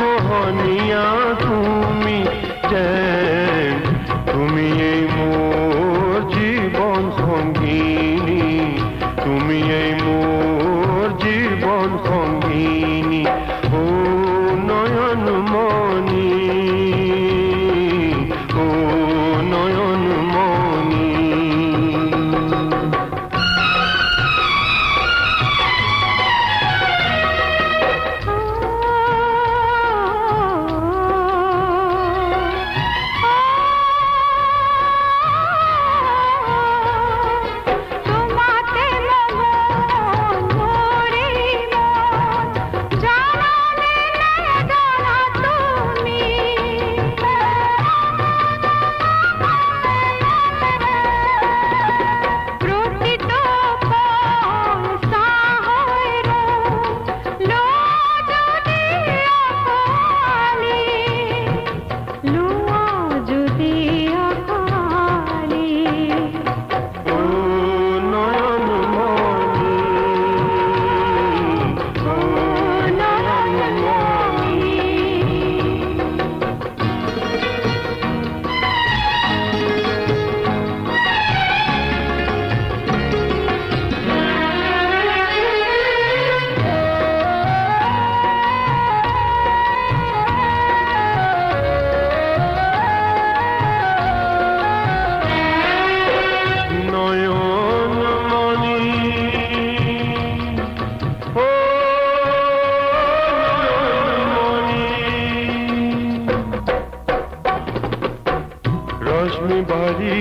মোহনিয়া তুমি যেন তুমি এই মোর জীবন সঙ্গিনী, তুমি এই মোর জীবন সঙ্গিনী। ও নয়ন মনি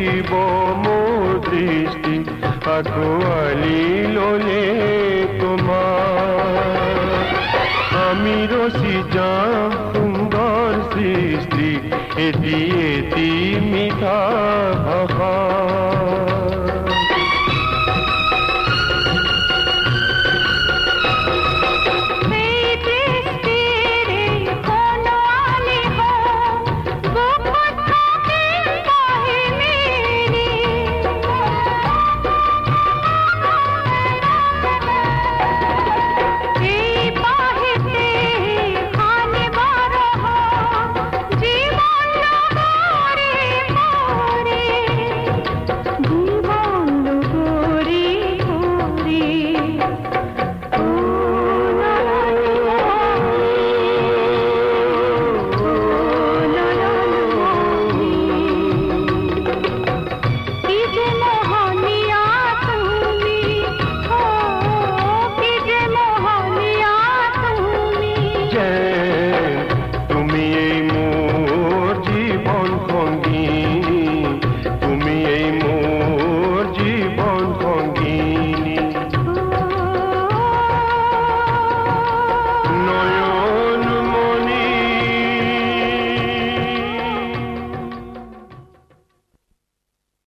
বাড়িব দৃষ্টি আকোয়ালি লোলে তোমার। আমি রসি যাম সুন্দর সৃষ্টি এটি এটি মিঠা ভাষা।